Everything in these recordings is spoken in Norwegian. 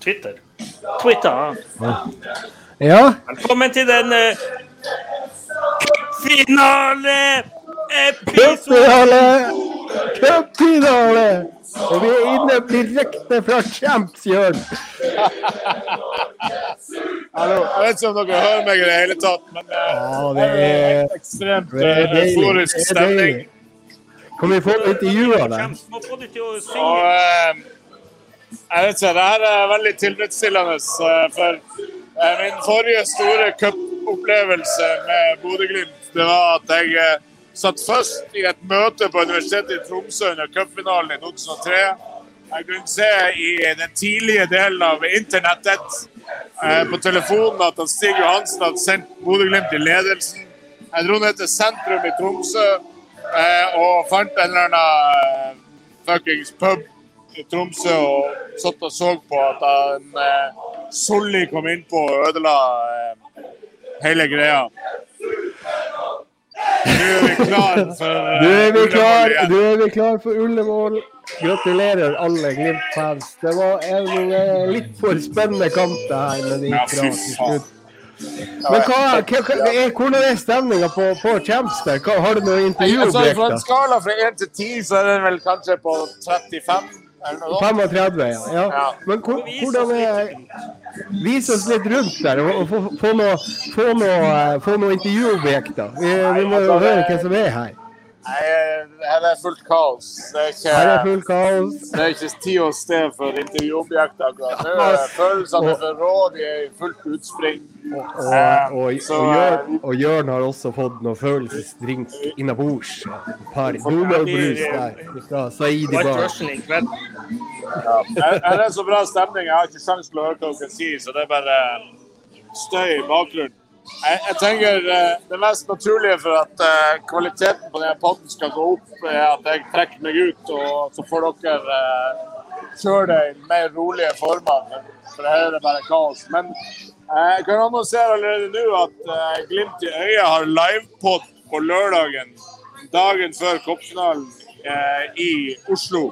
Twitter. Twitter. Ja. Velkommen til den uh, finale-episode! Cupfinale! Cupfinale! Og vi er inne direkte fra Champs, Jørn. Hallo. Jeg vet ikke om dere hører meg i det hele tatt, men eh, Ja, det er ekstremt eh, euforisk Det stemning. Kan vi få et intervju av deg? Må få deg å Og eh, jeg vet ikke, det her er veldig tilfredsstillende. For eh, min forrige store cupopplevelse med Bodø-Glimt, det var at jeg eh, satt først i et møte på Universitetet i Tromsø under cupfinalen i 2003. Jeg kunne se i den tidlige delen av internettet eh, på telefonen at Stig Johansen hadde sendt Bodø-Glimt i ledelsen. Jeg dro ned til sentrum i Tromsø og fant en eller annen fuckings pub i Tromsø og satt og så på at han eh, Solli kom innpå og ødela eh, hele greia. Nå er vi klar for eh, Nå er vi klar, nå er vi klar for Ullevål. Gratulerer alle Glimt-fans. Det var en eh, litt for spennende kamp det her med de Ja, til slutt. Men hva, hva, hva, er- hvordan er stemninga på, på Champs der? Hva, har du noe Altså, fra en skala fra 1 til 10, så er den vel kanskje på 35? Eller noe sånt. 35, ja. ja. Ja. Men hvor, hvordan er Vis oss litt rundt der, og, få, få noe, få noe, eh, noe intervjuobjekter. Vi, vi må jo høre hvem som er her. Nei, her er fullt kaos. Det er ikke, Her er full kaos. det er ikke tid og sted for intervjuobjekt akkurat nå. Følelsene for rå, de er i fullt utspring. Og, og, og, Så, Jørn, og Jørn har også fått noe følelsesdrink innabords. Et par Donald-brus der fra Saidi Bar. Her her er så bra stemning. Jeg har ikke sjanse til å høre hva dere sier, så det er bare støy i bakgrunnen. Jeg, jeg tenker eh, Det mest naturlige for at eh, kvaliteten på denne podden skal gå opp, er at jeg trekker meg ut, og så får dere uh, kjøre det i mer rolige former. For her er det bare kaos. Men eh, jeg kan annonsere allerede nå at eh, Glimt i øyet har livepod på lørdagen, dagen før cupfinalen eh, i Oslo.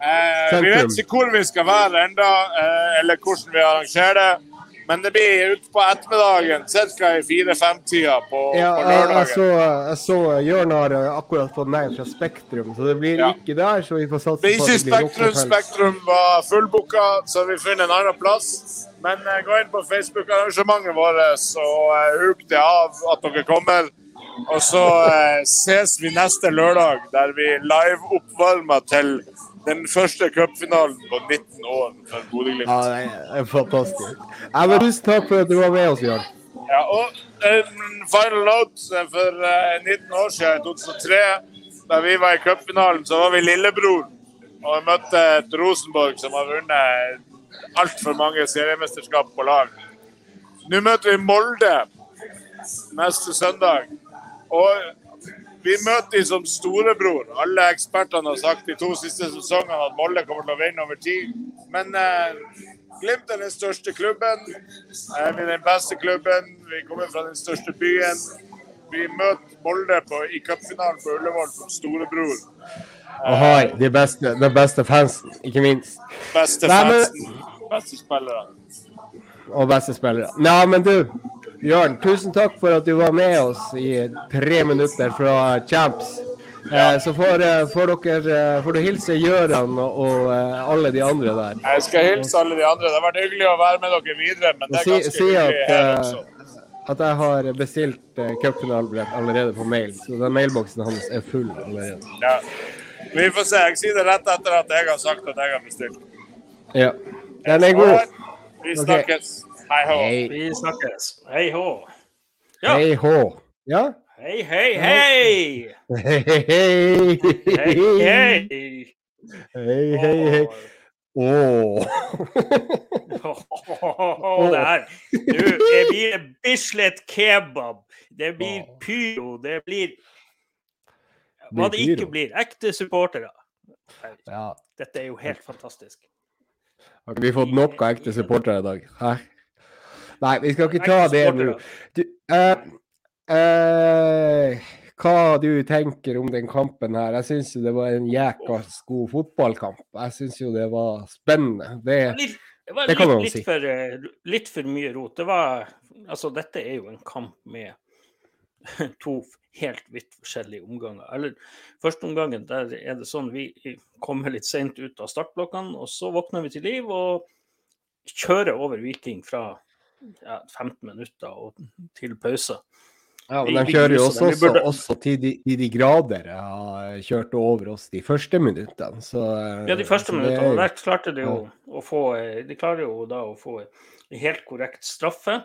Eh, vi vet ikke hvor vi skal være eh, eller hvordan vi arrangerer det. Men det blir utpå ettermiddagen, ca. i fire-fem-tida på, Ja, på jeg, jeg, lørdagen. så, jeg så Jørn har akkurat fått nei fra Spektrum, så det blir Ja. ikke der. Så vi får satse på at det blir Spektrum. Spektrum var fullbooka, så vi finner en annen plass. Men eh, gå inn på Facebook-arrangementet vårt og eh, huk det av at dere kommer. Og så eh, ses vi neste lørdag, der vi live oppvarmer til den første cupfinalen på 19 år for Bodø-Glimt. Ja, det er fantastisk. Ja, men tusen takk for at du var med oss, Jørn. Ja, og um, final note eh, for uh, 19 år siden, 2003, da vi var i cupfinalen, så var vi lillebror. Og møtte et Rosenborg som har vunnet altfor mange seriemesterskap på lag. Nå møter vi Molde neste søndag. Og vi møter dem som storebror. Alle ekspertene har sagt de to siste sesongene at Molde kommer til å vinne over tid. Men eh, Glimt er den største klubben. Eh, vi er den beste klubben. Vi kommer fra den største byen. Vi møter Molde på, i cupfinalen på Ullevål som storebror. Og har de beste, den beste fansen, ikke minst. Beste fansen, beste spillerne. Og beste spillere. Nei, men du, Jørn, tusen takk for at du var med oss i tre minutter fra Champs. Eh, så får, eh, får dere eh, får du hilse Gjøran og, alle de andre der. Jeg skal hilse alle de andre. Det har vært hyggelig å være med dere videre, men det er ganske si at, hyggelig her eh, også. at jeg har bestilt cupfinalebillett allerede på mail. Så den mailboksen hans er full allerede. Ja. Vi får se. Jeg sier det rett etter at jeg har sagt at jeg har bestilt. Ja. Den er god. Vi snakkes. Hei hå. Hei. Vi snakkes. Hei hå. Ja. Hei hå. Ja? Hei, hei, hei! Hei, hei, hei. Hei, hei! Hei, hei. Åh. Åh, det her. Du, det blir Bislett kebab. Det blir pyro. Det blir Hva det ikke blir. Ekte supportere. Ja. Dette er jo helt fantastisk. Har ikke vi fått nok av ekte supportere i dag? Hæ? Nei, vi skal ikke ta det nå. Du, uh, uh, hva du tenker om den kampen her? Jeg syns det var en jæklas god fotballkamp. Jeg syns jo det var spennende. Det, Litt, Det var Det kan litt, man litt, si. for, eh, litt for mye rot. Det var Altså, dette er jo en kamp med to helt vidt forskjellige omganger. Eller første omgangen, der er det sånn vi kommer litt sent ut av startblokkene, og så våkner vi til liv og kjører over Viking fra ja, 15 minutter og til pause. Ja, men de kjører jo også, burde- også, også til de, de grader har kjørt over oss de første minuttene. Så, eh, Ja, de første minuttene. er der klarte de jo å få eh, De klarer jo da å få en helt korrekt straffe.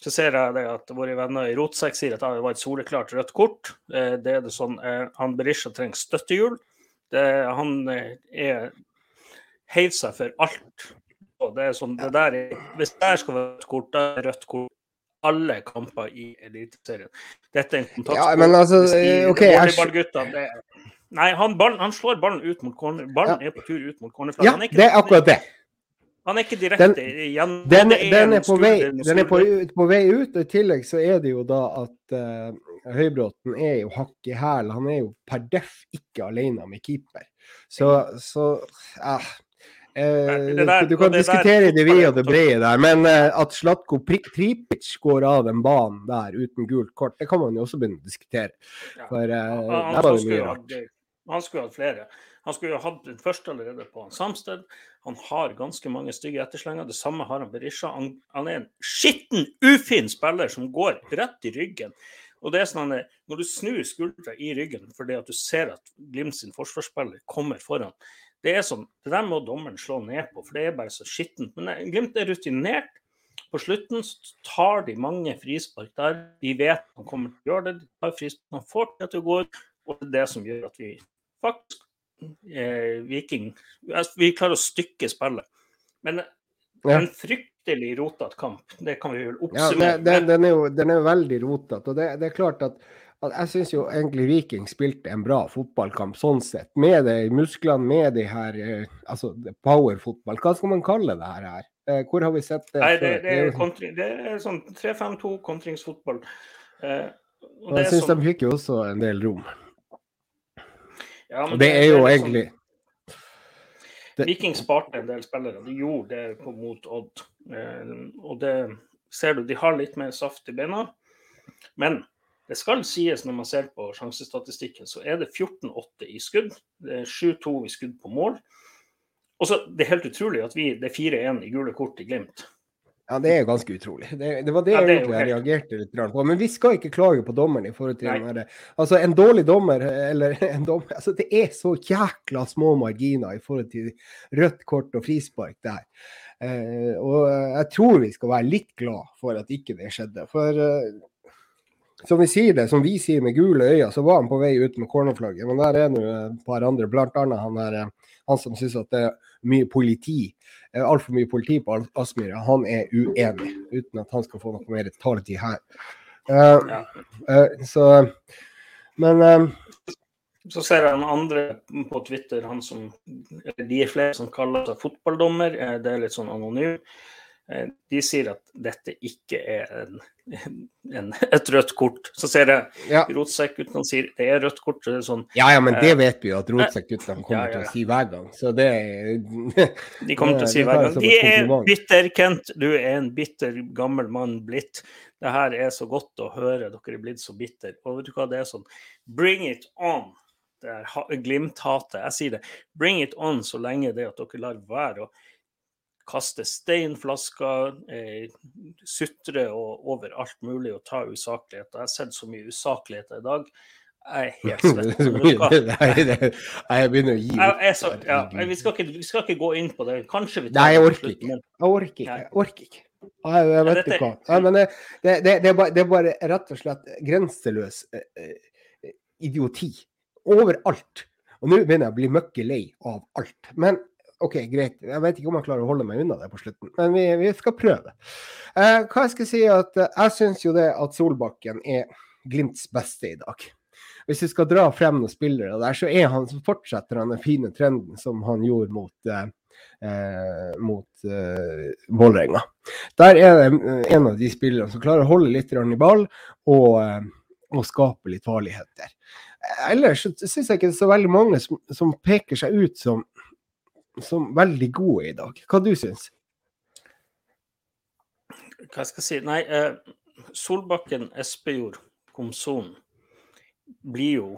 Så ser jeg det at våre venner i Rotsekk sier at det var et soleklart rødt kort. Eh, Det er det sånn Han Berisha trenger støttehjul. Det, han er heiv seg for alt. Det er sånn, det der er, Hvis det skal være et kort, da er rødt kort alle kamper i Eliteserien. Dette er en kontaktsport. Ja, men altså, de OK, jeg, Nei, han, ballen, han slår ballen ut mot corner. Ballen er på tur ut mot cornerflagget. ja, det er akkurat det. Han er ikke direkte Den- igjen. Den, den, er på vei, den er på, vei ut, og i tillegg så er det jo da at uh, Høybråten er jo hakk i hæl. Han er jo per deff ikke alene med keeper. Så, så ja. Eh, der- du kan der- diskutere det vide og det brede der, men eh, at Slatko Tripic går av en banen der uten gult kort, det kan man jo også begynne å diskutere. Ja. For eh, Han, der var det mye rart. han skulle hatt flere. Han skulle ha hatt den første allerede på han Samsted. Han har ganske mange stygge etterslenger. Det samme har han Berisha. Han, han er en skitten, ufin spiller som går rett i ryggen. Og det er sånn at Når du snur skuldra i ryggen fordi at du ser at Glimt sin forsvarsspiller kommer foran, det er sånn, det der må dommeren slå ned på, for det er bare så skittent. Men eh, Glimt er rutinert. På slutten tar de mange frispark der. De vet de kommer til å gjøre det. De tar frispark, han får det til å gå, og det er det som gjør at vi faktisk eh, Viking altså, Vi klarer å stykke spillet. Men Ja. en fryktelig rotete kamp, det kan vi vel oppsummere Ja, den, det, den, er jo, den er jo veldig rotete. Og det, det er klart at jeg syns jo egentlig Viking spilte en bra fotballkamp sånn sett. Med de musklene, med de her eh, altså powerfotball. Hva skal man kalle det her? Eh, hvor har vi sett det Nei, det, det, er er kontring, det er sånn 3-5-2 kontringsfotball. Eh, det jeg er syns sånn, de fikk jo også en del rom. ja, men Og det er jo sånn- egentlig det- Viking sparte en del spillere. De gjorde det mot Odd. Eh, og det ser du, de har litt mer saft i beina. Men det skal sies når man ser på sjansestatistikken, så er det 14-8 i skudd. Det er 7-2 i skudd på mål. Og så, Det er helt utrolig at vi, det er 4-1 i gule kort i Glimt. Ja, det er ganske utrolig. Det, det var det Ja, det jeg helt- reagerte litt på. Men vi skal ikke klage på dommeren i forhold til Nei. den der, Altså, en dårlig dommer, eller en dommer Altså, det er så jækla små marginer i forhold til rødt kort og frispark der. Eh, og jeg tror vi skal være litt glad for at ikke det skjedde. For eh, som vi sier det, som vi sier med gule øyne, så var han på vei ut med cornerflagget. Men der er nå et par andre, annet han, han som syns at det er mye politi eh, altfor mye politi på Aspmyra. Han er uenig, uten at han skal få noe mer taletid her. Uh, Ja. eh, så Men uh, Så ser jeg en andre på Twitter, han som, de er flere som kaller seg fotballdommer. Det er litt sånn anonym. Eh, De sier at dette ikke er en, en, et rødt kort. Så ser jeg ja. Rotsekk-guttene sier det er rødt kort. Er sånn, ja, ja, men det vet vi jo at Rotsekk-guttene kommer Ja, ja, til å si hver gang. Så det de kommer til å si hver gang De er bitter, Kent. Du er en bitter gammel mann blitt. Det her er så godt å høre. Dere er blitt så bitter. Og vet du hva det er sånn? Bring it on. Det er ha- Glimt-hatet. Jeg sier det. Bring it on så lenge det at dere lar være å kaste steinflasker, eh, sutre og over alt mulig og ta usakligheter. Jeg har sett så mye usakligheter i dag. Jeg er helt svett. Jeg begynner å gi opp. ja, vi, skal ikke, vi skal ikke gå inn på det. Kanskje vi Nei, jeg orker ikke. Jeg orker ikke. Jeg orker ikke. Jeg, vet ikke hva. Nei, men det, det, det, det, er bare, det er bare rett og slett grenseløs eh, eh, idioti. Overalt. Og nå begynner jeg å bli møkke lei av alt. Men OK, greit. Jeg vet ikke om jeg klarer å holde meg unna det på slutten, men vi, vi skal prøve. Eh, hva jeg skal si at eh, Jeg syns jo det at Solbakken er Glimts beste i dag. Hvis vi skal dra frem noen spillere der, så er han, så fortsetter han den fine trenden som han gjorde mot eh, eh, mot eh, Vålerenga. Der er det eh, en av de spillerne som klarer å holde litt i ball og, eh, og skape litt farligheter. Ellers syns jeg ikke det er så veldig mange som, som peker seg ut som, som veldig gode i dag. Hva du syns Hva skal jeg si Nei, eh, Solbakken, Espejord, Komson blir jo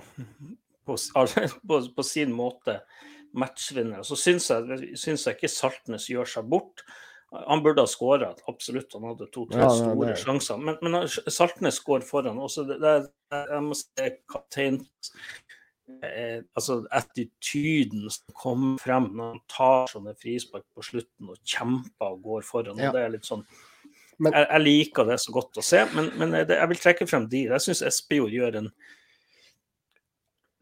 på, på, på sin måte matchvinner. Så syns jeg, syns jeg ikke Saltnes gjør seg bort. Han burde ha skåra, absolutt. Han hadde to-tre Ja, store det- sjanser. Men, men Saltnes går foran. Også det, det, jeg må si kaptein Altså attityden som kommer frem når han tar sånne frispark på slutten og kjemper og går foran. Ja. og det er litt sånn Men- jeg, jeg liker det så godt å se, men, men det, jeg vil trekke frem de. Jeg syns Espejord gjør en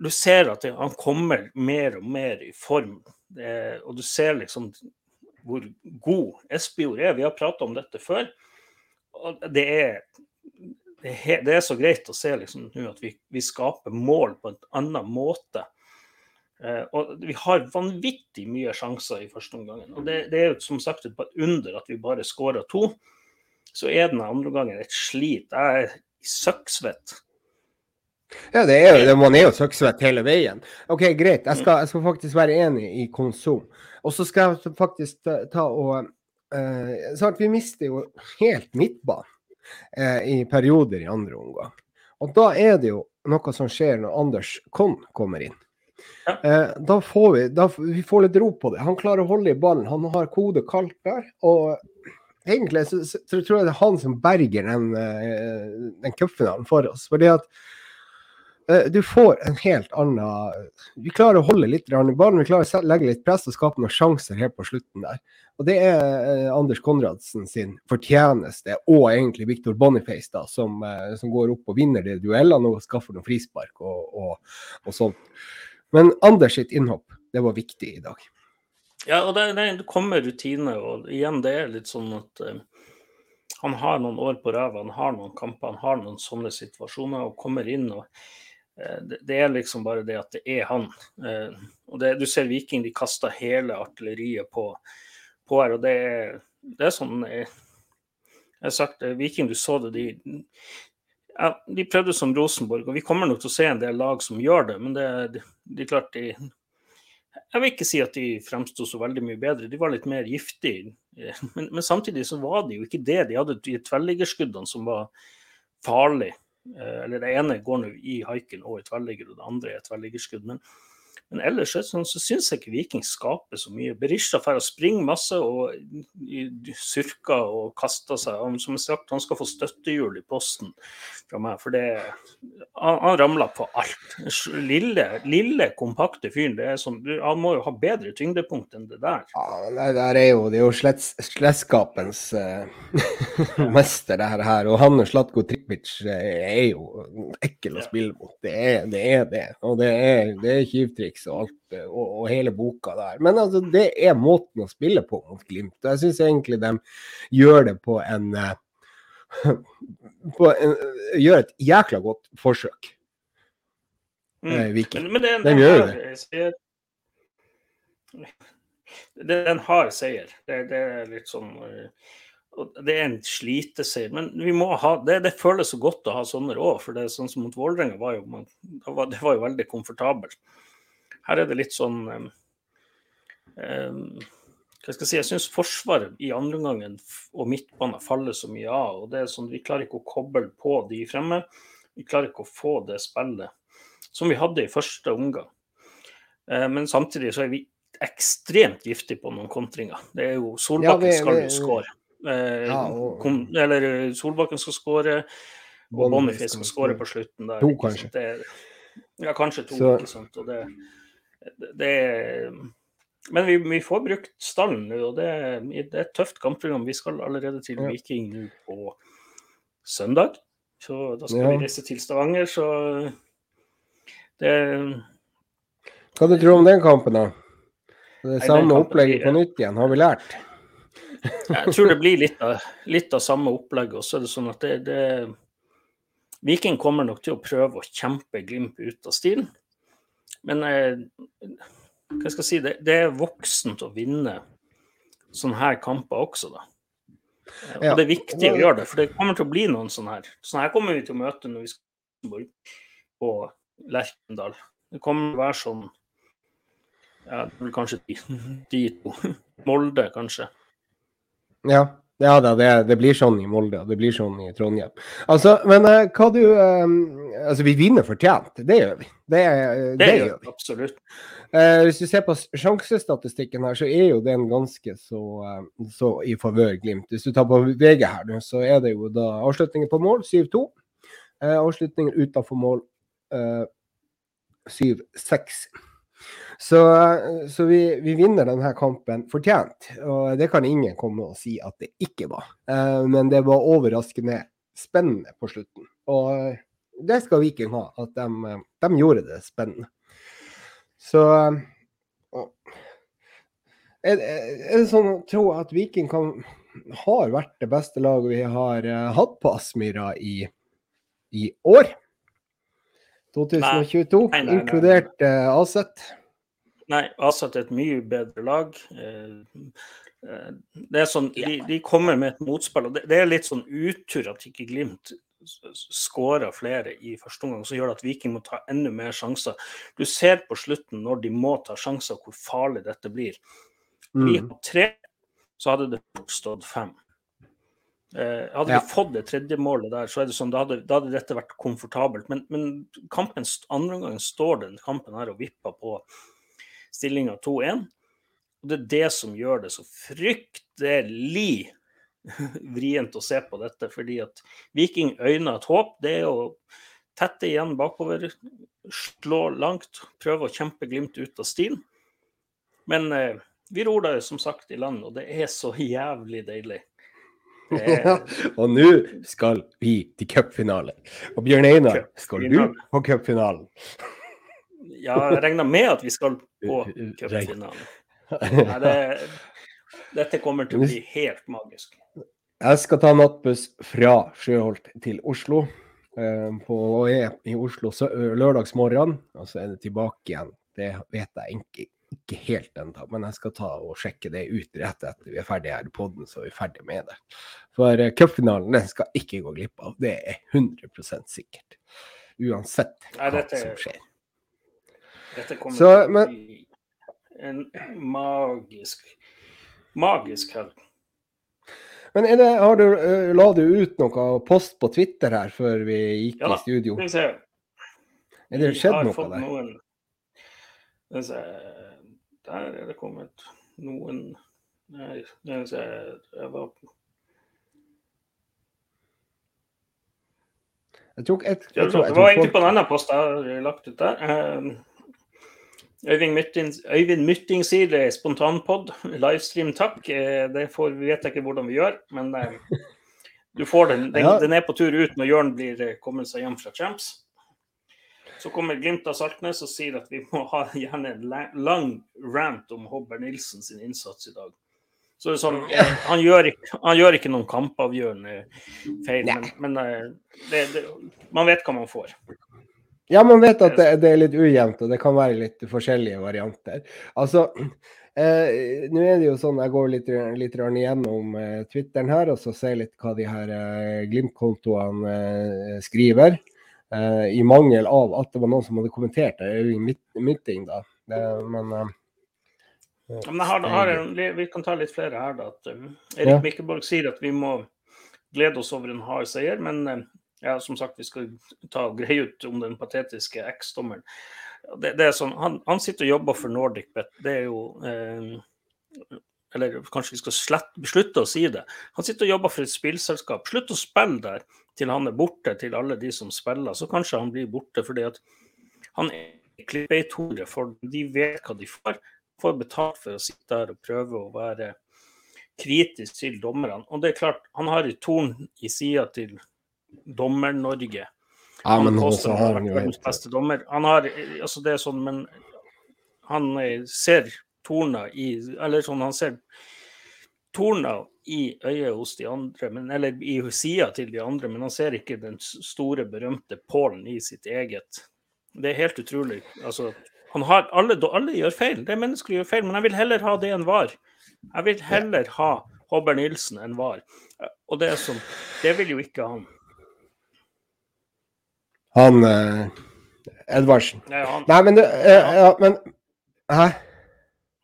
Du ser at det, han kommer mer og mer i form, det, og du ser liksom hvor god Espejord er. Vi har pratet om dette før. Og det er, det er, det er så greit å se liksom nå at vi, vi skaper mål på en annen måte. Eh, og vi har vanvittig mye sjanser i første omgang. Det, det er jo som sagt et under at vi bare skårer to. Så er den andre omgangen et slit. Jeg er søkksvett. Ja, det er jo, det, man er jo søkksvett hele veien. OK, greit. Jeg skal, jeg skal faktisk være enig i konsum. Og så skal jeg faktisk ta, og sant, Vi mister jo helt midtbanen eh, i perioder i andre omgang. Og da er det jo noe som skjer når Anders Kohn kommer inn. Ja. Eh, da får vi, da, vi får litt ro på det. Han klarer å holde i ballen. Han har kode kaldt der. Og egentlig så, så, så tror jeg det er han som berger den, eh, den cupfinalen for oss. Fordi at du får en helt annen Vi klarer å holde litt i ballen, vi klarer å legge litt press og skape noen sjanser helt på slutten der. Og det er eh, Anders Konradsen sin fortjeneste, og egentlig Viktor Boniface, da, som, eh, som går opp og vinner de duellene og skaffer noen frispark og, og, og sånt. Men Anders sitt innhopp, det var viktig i dag. Ja, og det, det, kommer rutine, og igjen, det er litt sånn at eh, han har noen år på ræva, han har noen kamper, han har noen sånne situasjoner, og kommer inn og eh, det, det er liksom bare det at det er han. Eh, og det, du ser Viking, de kaster hele artilleriet på, på her, og det er, det er sånn jeg, Jeg har sagt Viking, du så det, de ja, De prøvde som Rosenborg, og vi kommer nok til å se en del lag som gjør det, men det, de, de klart de jeg vil ikke si at de fremsto så veldig mye bedre, de var litt mer giftige. eh, Men, men samtidig så var det jo ikke det. De hadde de tverrliggerskuddene som var farlige. Eh, Eller det ene går nå i haiken og i tverrligger, og det andre er tverrliggerskudd. Men, men ellers så, sånn, så syns jeg ikke Viking skaper så mye. Berisha og springer masse og surker og kaster seg. Han, som sagt, han skal få støttehjul i posten fra meg, for det han, han ramler på alt. Lille, lille kompakte fyren. det er sånn, Han må jo ha bedre tyngdepunkt enn det der. Ja, det der er jo, det er jo slets, sletskapens eh, mester, det her, her. Og han Slatko Tripic eh, er jo ekkel å spille mot. Det er det. Er det. Og det er, det er tjuvtriks og alt, eh, og, og hele boka der. Men altså, det er måten å spille på mot Glimt. Og jeg syns egentlig de gjør det på en eh, på en, gjør et jækla godt forsøk, Mm. eh, Viking. Men, men det er en, gjør jo seier. Det er en hard seier. Det, det er litt sånn Det er en sliteseier. Men vi må ha, det, det føles så godt å ha sånne råd. For det er sånn som mot Vålerenga var jo man, det, var, det var jo veldig komfortabelt. Her er det litt sånn um, hva skal jeg si, jeg syns Forsvaret i andre omgang og midtbanen faller så mye av. og det er sånn, Vi klarer ikke å koble på de fremme. Vi klarer ikke å få det spillet som vi hadde i første omgang. Eh, men samtidig så er vi ekstremt giftige på noen kontringer. Det er jo Solbakken skal jo skåre. Ja, og- eller Solbakken skal skåre, og Boniface skal skåre på slutten der. To, kanskje. Det, ja, kanskje to. Så- ikke sant? Og det, det, Men vi, vi får brukt stallen nå, og det, det er et tøft kampprogram. Vi skal allerede til Viking nå på søndag. Så da skal Ja. vi reise til Stavanger, så det Hva du tror du om den kampen, da? Det er samme kampen opplegget på nytt igjen, har vi lært? Jeg tror det blir litt av, litt av samme opplegget. Og så er det sånn at det, det Viking kommer nok til å prøve å kjempe Glimt ut av stilen. Men eh, hva skal jeg si, det, det er voksent å vinne sånne her kamper også, da. Og Ja. det er viktig å gjøre det, for det kommer til å bli noen sånne her. Sånne her kommer vi til å møte når vi skal på Lerkendal. Det kommer til å være sånn ja, det blir kanskje de, de to. Molde, kanskje. Ja. Ja da, det, det, blir sånn i Molde og det blir sånn i Trondheim. Altså, men uh, hva du uh, Altså, vi vinner fortjent. Det gjør vi. Det, det, det gjør vi. Absolutt. Uh, hvis du ser på sjansestatistikken her, så er jo den ganske så, så i favør Glimt. Hvis du tar på VG her, så er det jo da avslutninger på mål 7-2. avslutninger utenfor mål 7-6. Så, så vi, vi, vinner denne kampen fortjent. Og det kan ingen komme og si at det ikke var. Uh, men det var overraskende spennende på slutten. Og det skal Viking ha, at de, de gjorde det spennende. Så er, er, det sånn å tro at Viking kan, har vært det beste laget vi har uh, hatt på Aspmyra i, i år? 2022, nei, nei, nei, inkludert uh, Aset? Nei, Aset er et mye bedre lag. Eh, eh, det er sånn, de, de kommer med et motspill. og det, det, er litt sånn utur at ikke Glimt skårer flere i første omgang, som gjør at Viking må ta enda mer sjanser. Du ser på slutten, når de må ta sjanser, hvor farlig dette blir. Vi mm. har tre, så hadde det stått fem. Eh, hadde ja. vi fått det tredje målet der, så er det sånn, da hadde, da hadde dette vært komfortabelt. Men, men kampen, andre omgang står den kampen her og vipper på stillinga 2-1. Og Det er det som gjør det så fryktelig vrient å se på dette. Fordi at Viking øyner et håp. Det er å tette igjen bakover, slå langt, prøve å kjempe Glimt ut av stilen. Men eh, vi ror da som sagt i land, og det er så jævlig deilig. Ja, og nå skal vi til cupfinale. Og Bjørn Einar, skal du på cupfinalen? Ja, jeg regner med at vi skal på cupfinalen. Det, dette kommer til å bli helt magisk. Jeg skal ta nattbuss fra Sjøholt til Oslo. Eh, på, og er i Oslo lørdagsmorgen, og så er det tilbake igjen. Det vet jeg ikke, ikke helt ennå, men jeg skal ta og sjekke det ut rett etter vi er ferdig her i poden, så er vi ferdig med det. For uh, cupfinalen den skal ikke gå glipp av, det er 100 sikkert. Uansett hva Nei, som skjer. Dette kommer så, til å bli en magisk, magisk helg. Men er det, har du, uh, la du ut noe post på Twitter her før vi gikk ja, i studio? Ja, se. Er det skjedd noe der? Noen, der er det kommet noen Nei, jeg var jeg tror, jeg, jeg, tror, det var egentlig på en annen post jeg har lagt ut der. Um, Øyvind Mytting, sier det er spontanpod. Livestream, takk. Eh, det får, vi vet ikke hvordan vi gjør, men eh, du får den. Den, ja. den er på tur ut når Jørn blir eh, kommet seg hjem fra Champs. Så kommer Glimt av Saltnes og sier at vi må ha gjerne en lang rant om Hobber Nilsen sin innsats i dag. Så det er sånn, han gjør, ikke, han gjør ikke noen kampavgjørende feil, men, men det, det, man vet hva man får. Ja, man vet at det, det, er litt ujevnt, og det kan være litt forskjellige varianter. Altså, eh, nå er det jo sånn, jeg går litt, litt gjennom eh, Twitteren her, og så ser litt hva de her eh, Glimt-kontoene eh, skriver. Eh, I mangel av at det var noen som hadde kommentert det i meeting, da. Det, men eh, men har, har en, Vi kan ta litt flere her. da, at Erik ja. Mikkelborg sier at vi må glede oss over en hard seier. Men ja, som sagt, vi skal ta og greie ut om den patetiske eksdommeren. Det, det, er sånn, han, han, sitter og jobber for Nordic Bet. Det er jo eh, Eller kanskje vi skal slett, slutte å si det. Han sitter og jobber for et spillselskap. Slutt å spille der til han er borte, til alle de som spiller. Så kanskje han blir borte fordi at han er klippeitore for de vet hva de får. Får betalt for å sitte der og prøve å være kritisk til dommerne. Og det er klart, han har et torn i sida til Dommer-Norge. Ja, men også har han jo verdens beste dommer. Han har, altså det er sånn, men han eh, ser torna i Eller sånn, han ser torna i øyet hos de andre, men, eller i sida til de andre, men han ser ikke den store, berømte pålen i sitt eget. Det er helt utrolig. Altså, han har, alle, alle gjør feil. Det er menneskelig gjør feil, men jeg vil heller ha det enn var. Jeg vil heller ha Hobber Nilsen enn var. Og det er sånn, det vil jo ikke han. Han eh, Edvardsen. Nei, han... Nei, men du, eh, ja, men Hæ?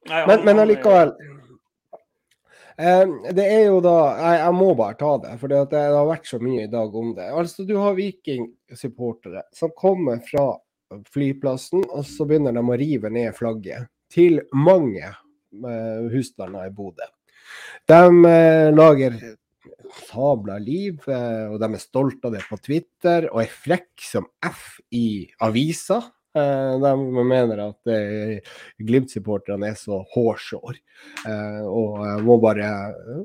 Nei, han, men, men allikevel Eh, det er jo da Jeg, jeg må bare ta det, for det, har vært så mye i dag om det. Altså, Du har Viking-supportere som kommer fra flyplassen, og så begynner de å rive ned flagget til mange eh, husstander i Bodø. De eh, lager sabla liv, eh, og de er stolte av det på Twitter, og er frekk som F i avisa. Eh, de mener at Glimt-supporterne er så hårsår, eh, og må bare,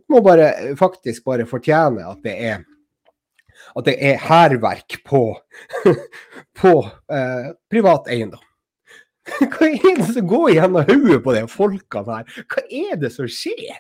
må bare faktisk bare fortjene at det er at det er hærverk på, på eh, privat eiendom. Hva er det som går gjennom hodet på de folkene her? Hva er det som skjer?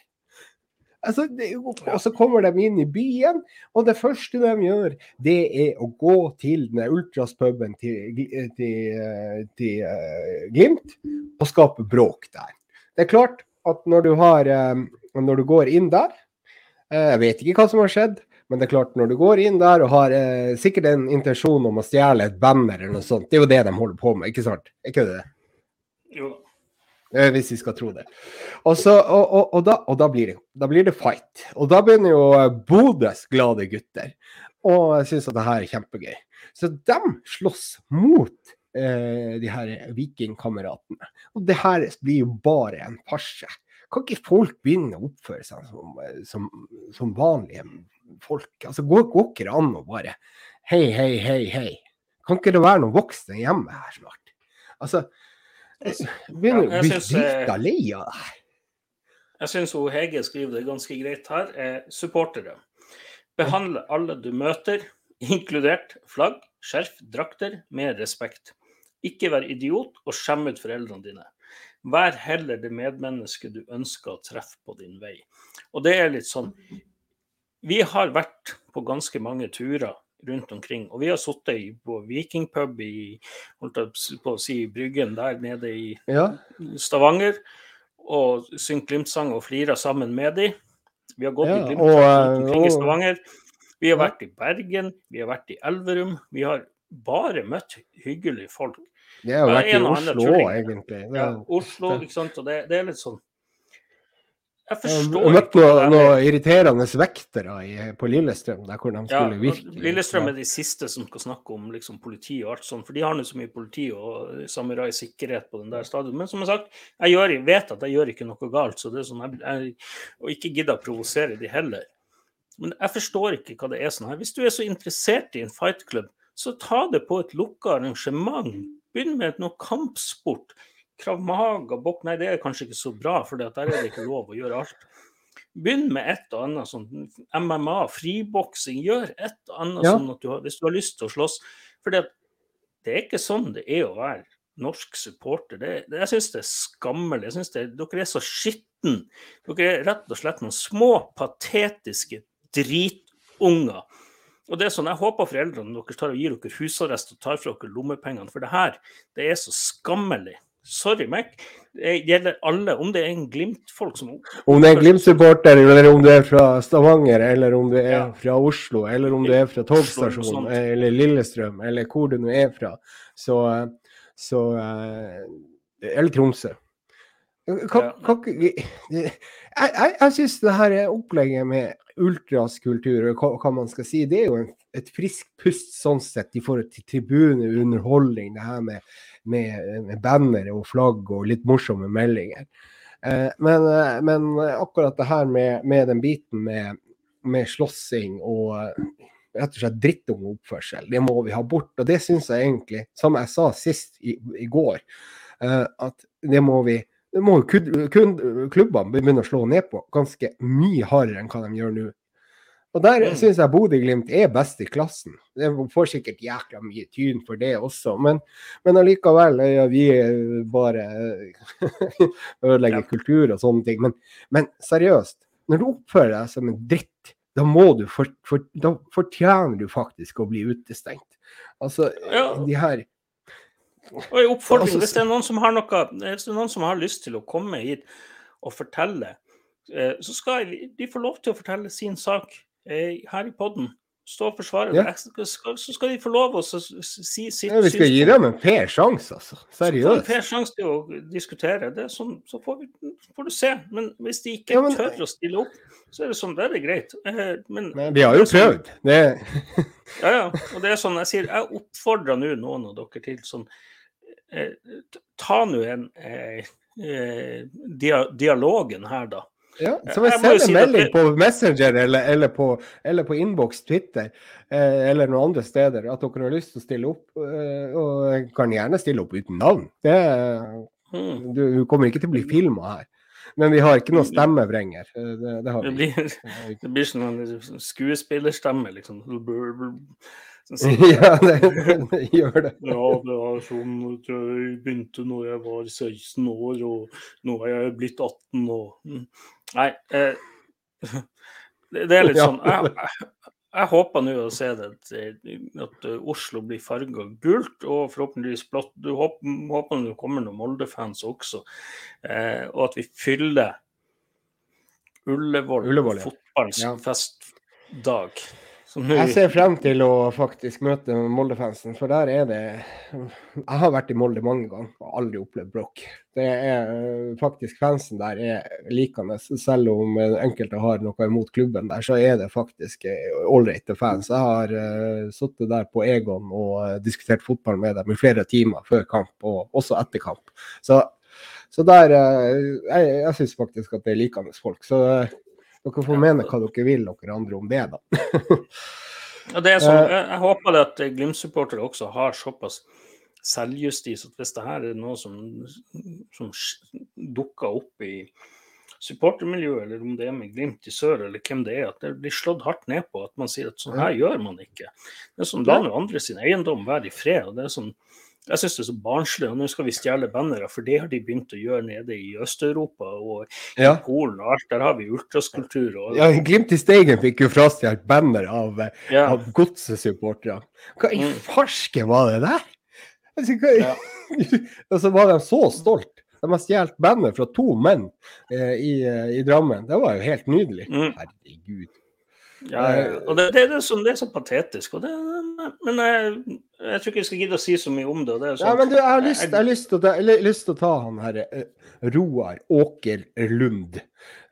Altså, det, og så kommer de inn i byen, og det første de gjør, det er å gå til den ultraspuben til, til, til, til uh, Glimt og skape bråk der. Det er klart at når du, har, um, når du går inn der uh, Jeg vet ikke hva som har skjedd, men det er klart når du går inn der og har uh, sikkert en intensjon om å stjele et banner eller noe sånt, det er jo det de holder på med, ikke sant? Er ikke det? Jo da. Eh, Hvis vi skal tro det. Og, så, og, og, og, da, da, blir det, da blir det fight. Og da begynner jo eh, Bodøs glade gutter og synes at det her er kjempegøy. Så de slåss mot eh, de her vikingkameratene. Og det her blir jo bare en farse. Kan ikke folk begynne å oppføre seg som, eh, som, som vanlige folk? Altså, Går, ikke det an å bare Hei, hei, hei, hei. Kan ikke det være noen voksne hjemme her snart? Altså, begynner å bli drita lei av det her. Jeg syns Hege skriver det ganske greit her. Eh, supportere. Behandle alle du møter, inkludert flagg, skjerf, drakter, med respekt. Ikke vær idiot og skjem ut foreldrene dine. Vær heller det medmennesket du ønsker å treffe på din vei. Og det er litt sånn Vi har vært på ganske mange turer rundt omkring, og vi har sittet på vikingpub i på å si, Bryggen der nede i Ja, Stavanger og syngt Glimt-sang og flira sammen med de. Vi har gått Ja, i Glimt-sang omkring i Stavanger. Vi har vært i Bergen, vi har vært i Elverum. Vi har bare møtt hyggelige folk. det har vært i og Oslo egentlig. Ja, Oslo, ikke sant. Og det, det er litt sånn Jeg forstår jeg møtte noen noe irriterende vektere i, på Lillestrøm, der hvor de skulle ja, virke. Lillestrøm er de siste som skal snakke om liksom, politi og alt sånt, for de har nå så mye politi og samurai sikkerhet på den der stadion. Men som jeg sagt, jeg gjør, vet at jeg gjør ikke noe galt, så det er sånn, jeg, jeg, og ikke gidder å provosere de heller. Men jeg forstår ikke hva det er sånn her. Hvis du er så interessert i en fightklubb, så ta det på et lukka arrangement. Begynn med noe kampsport. Krav Maga, bok Nei, det er kanskje ikke så bra, for der er det ikke lov å gjøre alt. Begynn med et og annet sånn MMA, friboksing. Gjør et og annet Ja. sånn at du har, hvis du har lyst til å slåss. For det, det er ikke sånn det er å være norsk supporter. Det, det, jeg syns det er skammelig. Jeg synes det, Dere er så skitten. Dere er rett og slett noen små, patetiske dritunger. Og det er sånn, Jeg håper foreldrene deres tar og gir dere husarrest og tar fra dere lommepengene. For det her det er så skammelig. Sorry, Mac. Det gjelder alle. Om det er en Glimt-folk som Om det er en Glimt-supporter, eller om du er fra Stavanger, eller om du er Ja. fra Oslo, eller om du er fra togstasjonen, eller Lillestrøm, eller hvor du nå er fra, så, så eh, Eller Tromsø. Kan, kan, jeg jeg, jeg syns det her er opplegget med ultraskultur, og hva, hva man skal si, det er jo en, et friskt pust sånn sett i forhold til tribuneunderholdning. Det her med, med, med banner og flagg og litt morsomme meldinger. Eh, men, eh, men akkurat det her med, med den biten med, med slåssing og eh, rett og slett drittungeoppførsel, det må vi ha bort. Og det syns jeg egentlig, som jeg sa sist i, i går, eh, at det må vi det må klubbene begynne å slå ned på ganske mye hardere enn hva de gjør nå. Og der Mm. syns jeg Bodø-Glimt er best i klassen. Det får sikkert jækla mye tyn for det også, men, men allikevel ja, vi er bare ødelegger Ja. kultur og sånne ting. Men, men seriøst, når du oppfører deg som en dritt, da må du for, for, da fortjener du faktisk å bli utestengt. Altså, Ja. de her Og en oppfordring, Altså, hvis det er noen som har noe, hvis det er noen som har lyst til å komme hit og fortelle, eh, så skal de få lov til å fortelle sin sak eh, her i podden. Stå og forsvare Ja. det. Skal- Så skal de få lov å si sitt Ja, vi skal gi dem en fair sjanse, altså. Seriøst. fair sjanse til å diskutere. Det sånn, så får, vi, får du se. Men hvis de ikke Ja, men- tør å stille opp, så er det sånn, da er det greit. Eh, Men, Men vi har jo det sånn- prøvd. Det, Ja, ja. Og det er sånn jeg sier, jeg oppfordrer nå noen av dere til sånn eh, Ta nå en eh, eh, dia dialogen her, da. Ja, så Jeg jo sender melding det... på Messenger eller, eller på, eller på innboks Twitter eh, eller noen andre steder at dere har lyst til å stille opp. Eh, og kan gjerne stille opp uten navn. Det, Mm. du, du kommer ikke til å bli filma her. Men vi har ikke noe stemmevrenger. Eh, Det, det har Det blir, det blir sånn skuespillerstemme, liksom. Ja, det, det gjør det. Ja, det er sånn at jeg begynte når jeg var 16 år, og nå er jeg blitt 18 og mm. Nei. Eh, det, er litt sånn Jeg, jeg, håper nå å se det at, at eh, Oslo blir farga gult, og forhåpentligvis blått. Du håper, håper det kommer noen Molde-fans også, eh, og at vi fyller Ullevål, Ullevål, ja. fotballens Ja. festdag. Jeg ser frem til å faktisk møte Molde-fansen, for der er det Jeg har vært i Molde mange ganger og aldri opplevd bråk. Det er eh, faktisk Fansen der er likende, selv om eh, enkelte har noe imot klubben der, så er det faktisk ålreite fans. Jeg har uh, sittet der på Egon og eh, diskutert fotball med dem i flere timer før kamp, og også etter kamp. Så, så der uh, Jeg, jeg syns faktisk at det er likende folk. Så eh, dere får mene hva dere vil, dere andre, om det, da. Ja, det er sånn, Eh, jeg, jeg håper det at Glimt-supportere også har såpass selvjustis at hvis det her er noe som, som dukker opp i supportermiljøet, eller om det er med Glimt i sør, eller hvem det er, at det blir slått hardt ned på at man sier at sånn her gjør man ikke. Det er sånn, La nå andre sin eiendom være i fred. og det er sånn jeg syns det er så barnslig. og Nå skal vi stjele bannere, for det har de begynt å gjøre nede i Øst-Europa og i Ja. Polen og alt. Der har vi ultraskulptur. Og, Ja, Glimt i Steigen fikk jo frastjålet banner av, Ja. av godsesupportere. Hva i Mm. farsken var det der? Altså, hva... Ja. Og så var de så stolt. De har stjålet banner fra to menn eh, i, eh, i Drammen. Det var jo helt nydelig. Mm. Herregud. Ja, og det, det, er sånn, det er så patetisk. Det, men jeg, jeg tror ikke jeg skal gidde å si så mye om det. det er Ja, sånn, men du, jeg har lyst, jeg har lyst, til, å ta, lyst til å ta han her eh, Roar Åker Lund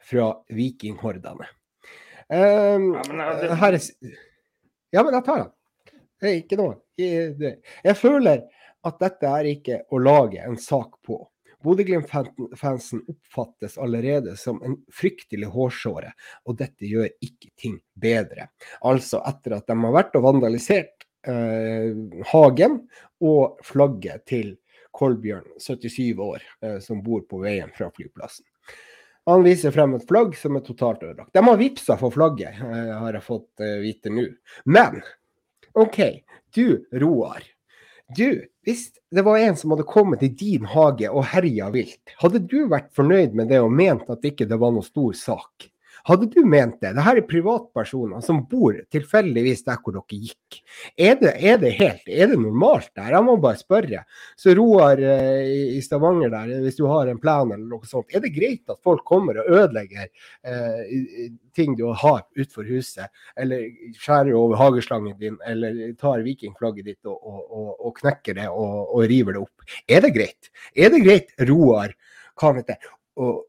fra Vikinghordene. Um, Ja, men jeg- det- her ja, men jeg tar han. Det er ikke noe. Jeg føler at dette er ikke å lage en sak på. Bodø-Glimt-fansen oppfattes allerede som en fryktelig hårsåre, og dette gjør ikke ting bedre. Altså etter at de har vært og vandalisert eh, Hagen og flagget til Kolbjørn, 77 år, eh, som bor på veien fra flyplassen. Han viser frem et flagg som er totalt ødelagt. De har vippsa for flagget, eh, har jeg fått eh, vite nå. Men OK, du Roar. Du, hvis det var en som hadde kommet i din hage og herja vilt, hadde du vært fornøyd med det og ment at ikke det var noe stor sak? Hadde du ment det? Dette er privatpersoner som bor tilfeldigvis der hvor dere gikk. Er det, er det helt, er det normalt der? Jeg må bare spørre. Så Roar eh, i- Stavanger der, hvis du har en plan eller noe sånt, er det greit at folk kommer og ødelegger eh, ting du har utenfor huset, eller skjærer over hageslangen din, eller tar vikingflagget ditt og, og, og, knekker det og, og river det opp? Er det greit? Er det greit, Roar, hva heter, Å-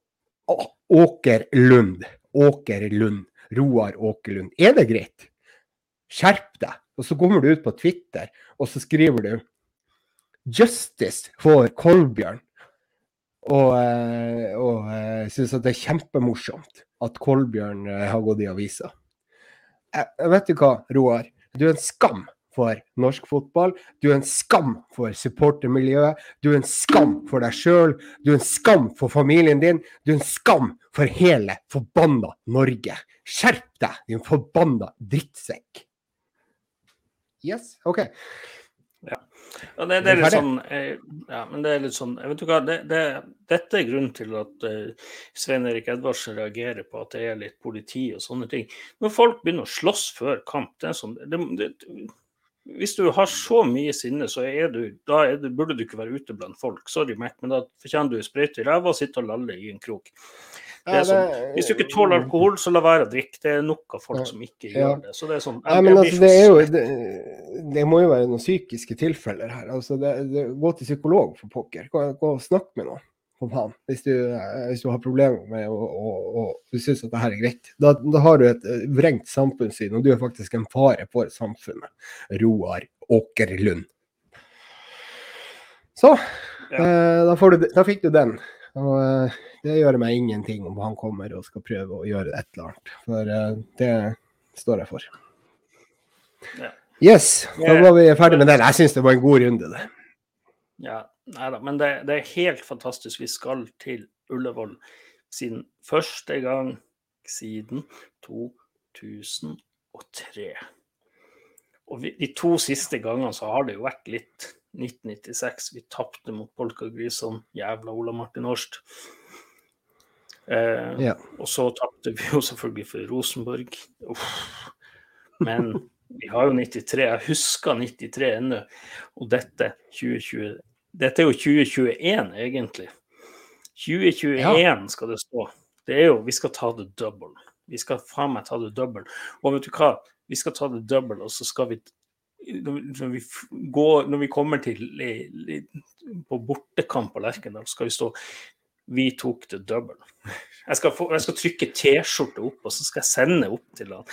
Åker Lund, Åker Lund, Roar Åkerlund, er det greit? Skjerp deg. Og så kommer du ut på Twitter, og så skriver du 'Justice for Kolbjørn'. Og, eh, og uh, syns at det er kjempemorsomt at Kolbjørn eh, har gått i avisa. Eh, vet du hva, Roar? Du er en skam for norsk fotball. Du er en skam for supportermiljøet. Du er en skam for deg sjøl. Du er en skam for familien din. Du er en skam for hele forbanna Norge. Skjerp deg, din forbanna drittsekk. Yes, OK. Ja, det, det er litt sånn eh, Ja, men det er litt sånn vet du hva, det, det, Dette er grunnen til at uh, Svein Erik Edvardsen reagerer på at det er litt politi og sånne ting. Når folk begynner å slåss før kamp det er sånn, det, det, Hvis du har så mye sinne, så er du, da er du, burde du ikke være ute blant folk. Sorry, Mac, men da fortjener du sprøyte i ræva og sitte og lalle i en krok. Det er sånn, hvis du ikke tåler alkohol, så la være å drikke. Det er nok av folk Ja. som ikke Ja. gjør det. Så det er sånn Ja, jeg- jeg altså, det er jo det, det må jo være noen psykiske tilfeller her. Altså, gå til psykolog, for pokker. Gå, gå og snakk med noen. For banen Hvis du, eh, hvis du har problemer med å du syns at det her er greit. Da, da har du et eh, vrengt samfunnssyn, og du er faktisk en fare for samfunnet. Roar Åkerlund. Så. Ja. Eh, da, får du, da fikk du den. Og eh, det gjør meg ingenting om han kommer og skal prøve å gjøre et eller annet. For eh, det står jeg for. Ja. Yes, da var vi ferdig med den. Jeg syns det var en god runde, det. Ja, nei da, men det, det er helt fantastisk. Vi skal til Ullevål siden første gang siden 2003. Og vi, de to siste gangene så har det jo vært litt 1996. Vi tapte mot Polkagrisene. Jævla Ola Martin Horst. Eh, Ja. Og så tapte vi jo selvfølgelig for Rosenborg. Uff. Men vi har jo 93. Jeg husker 93 ennå. Og dette 2020 Dette er jo 2021, egentlig. 2021 skal det stå. Det er jo Vi skal ta det double. Vi skal faen meg ta det double. Og vet du hva? Vi skal ta det double, og så skal vi når vi, går, når vi kommer til på bortekamp på Lerkendal, skal vi stå Vi tok det double. Jeg skal, få, jeg skal trykke T-skjorte opp, og så skal jeg sende opp til og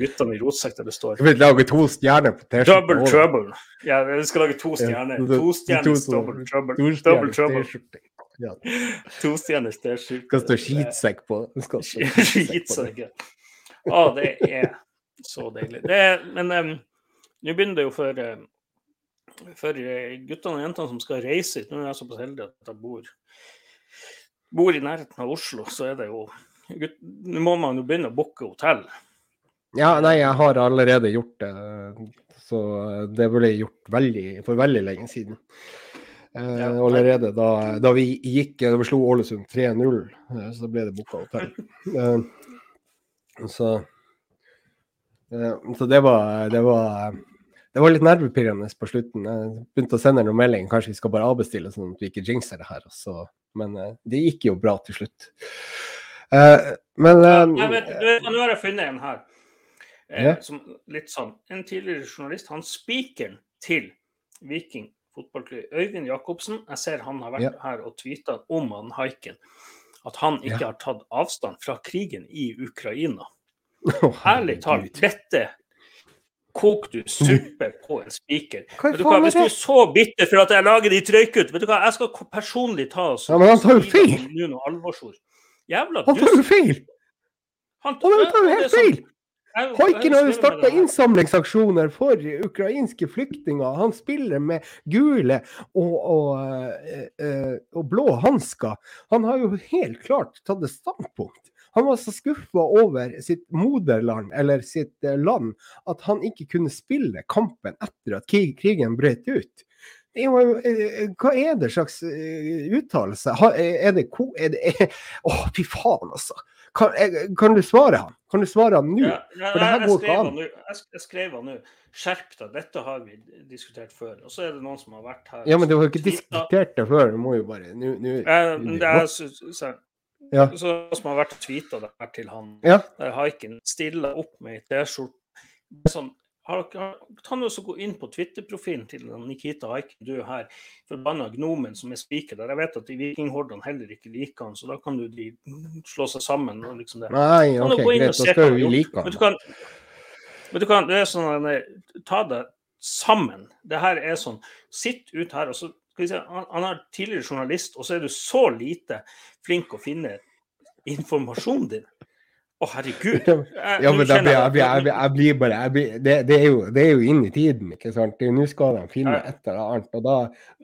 guttene i Rotsekk der det står Jeg vil lage to stjerner på T-skjorta. Double også. trouble. Ja, vi skal lage to stjerner. To stjerners double trouble. Double trouble. Ja. To stjerners T-skjorte. Det skal stå skitsekk på. Skitsekk Å, ah, det er så deilig. Det er, men um, nå begynner det jo for, for eh, guttene og jentene som skal reise hit. Nå er jeg såpass heldig at jeg bor, bor i nærheten av Oslo, så er det jo Nå må man jo begynne å booke hotell. Ja, nei, jeg har allerede gjort det. Så det ble gjort veldig, for veldig lenge siden. Eh, allerede da, da vi gikk Da vi slo Ålesund 3-0, eh, så ble det booka hotell. Eh, så eh, så det var, det var det var litt nervepirrende på slutten. Jeg begynte å sende noen melding. Kanskje vi skal bare avbestille, sånn at vi ikke jinxer det her. Så, men eh, det gikk jo bra til slutt. Eh, men eh, vet, du nå har jeg funnet en her. Ja. som, litt sånn, En tidligere journalist, han spikeren til Viking fotballklubb, Øyvind Jacobsen, jeg ser han har vært yeah. her og tweeta om han haiken. At han ikke yeah. har tatt avstand fra krigen i Ukraina. Oh, Ærlig talt, dette koker du suppe på en spiker. Hva Vet du hva, Hvis du er så bitter for at jeg lager ditt røykut, vet du hva, jeg skal personlig ta oss Ja, men han tar jo feil. Jævla Han tar jo feil! Han, tar jo helt sånn- feil! Jeg- har jo starta innsamlingsaksjoner for ukrainske flyktninger. Han spiller med gule og, og, eh, eh, og blå hansker. Han har jo helt klart tatt et standpunkt. Han var så skuffa over sitt moderland, eller sitt eh, land, at han ikke kunne spille kampen etter at krigen brøt ut. Er jo, eh, hva er det slags eh, uttalelse? Er det ko... Er det, å, fy faen, altså. Kan, eh, kan du svare han? Kan du svare han nå? Ja, ja, For det her går ikke an. Jeg, sk- skrev han nå. Skjerp deg, dette har vi diskutert før. Og så er det noen som har vært her. Ja, men du har jo ikke diskutert det før. Du må jo bare nå- men Ja. så, som har vært tweeta der til han. Ja. Der haiken stiller opp med ei T-skjorte. Sånn, har dere- ta nå så Gå inn på Twitter-profilen til Nikita Haiken, du er her. Forbanna gnomen som er spiker der. Jeg vet at de vikinghordene heller ikke liker han, så da kan du de slå seg sammen. og liksom det. Nei, Kan OK, greit. Da skal vi like han. han. du kan, men du kan det er sånn eh, Ta det sammen. Det her er sånn Sitt ut her, og så skal vi se, han, han er tidligere journalist, og så er du så lite flink å finne informasjonen din. Å, herregud. Jeg- Ja, men da blir, jeg jeg, jeg, blir, bare blir, det, det, er jo, det er jo inn i tiden, ikke sant. Det er jo Nå skal de finne et eller annet, og da,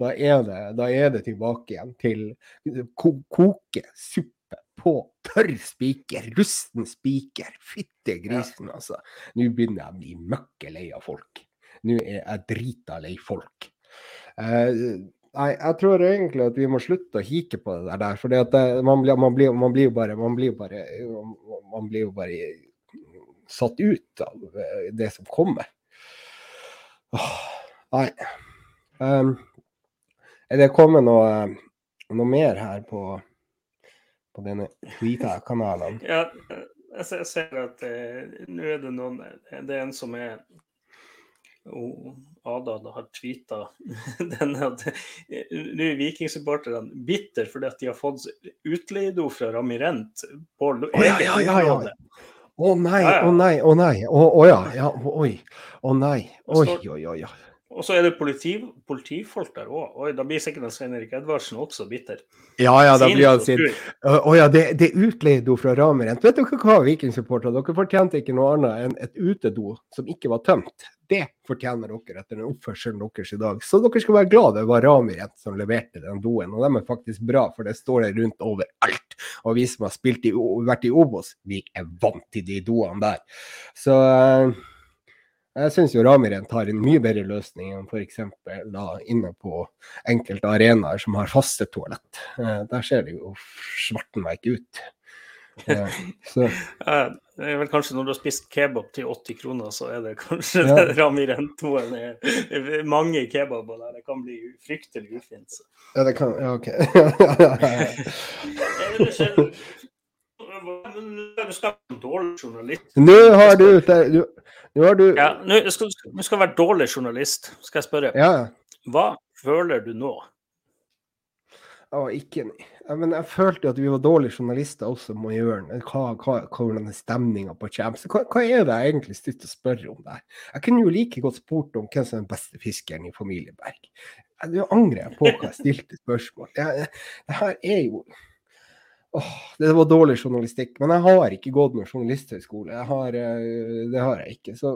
da, er det, da er det tilbake igjen til ko, koke suppe på tørr spiker. Rusten spiker. Fytte grisen, altså. Nå begynner jeg å bli møkkelei av folk. Nå er jeg drita lei folk. Eh, Nei, jeg tror egentlig at vi må slutte å hike på det der. For man, blir- man, blir- man blir jo bare Man blir jo bare, man blir jo bare satt ut av eh, det som kommer. Åh, nei. Um, er det kommet noe, noe mer her på, på denne Twitter-kanalen? Ja, jeg ser, at eh, nå er det noen Det er en som er Ada da har tweeta den at eh, nå er vikingsupporterne bitter fordi at de har fått utleido fra Ramirent på Å, ja, ja, ja, ja. Å nei, Ja, ja. å nei, å nei. Å å ja. ja. Oi. Å nei. Oi, oi, oi. oi. Og så er det politi, politifolk der òg. Oi, da blir sikkert Svein Erik Edvardsen også bitter. Ja ja, da blir han sint. Å ja, det, det utleide hun fra Ramerent. Vet dere hva, Viking-supportere? Dere fortjente ikke noe annet enn et utedo som ikke var tømt. Det fortjener dere etter den oppførselen deres i dag. Så dere skal være glad det var Ramerent som leverte den doen. Og de er faktisk bra, for det står det rundt overalt. Og vi som har spilt i, vært i Obos, vi er vant til de doene der. Så eh, jeg syns jo Ramirent har en mye bedre løsning enn f.eks. inne på enkelte arenaer som har faste toalett. Eh, der ser det jo svarten meg ikke ut. Eh, så det er vel kanskje når du har spist kebab til 80 kroner, så er det kanskje Ja. Rami Rentoen er er mange kebaber der. Det kan bli fryktelig ufint. så. ja, det kan Ja, OK. Er. Nå har du du- Nå du Ja, nå skal du skal være dårlig journalist. Skal jeg spørre, Ja. hva føler du nå? Å, ikke Men jeg følte at vi var dårlige journalister også må gjøre. Hva, hva, hvordan er stemninga på Champs? Hva, hva er det jeg egentlig stilte å spørre om der? Jeg kunne jo like godt spurt om hvem som er den beste fiskeren i familieberg. Jeg- Nå angrer jeg på hva jeg stilte spørsmål. Det, det her er jo Åh, det var dårlig journalistikk. Men jeg har ikke gått noen journalisthøyskole. Jeg har, eh, det har jeg ikke. Så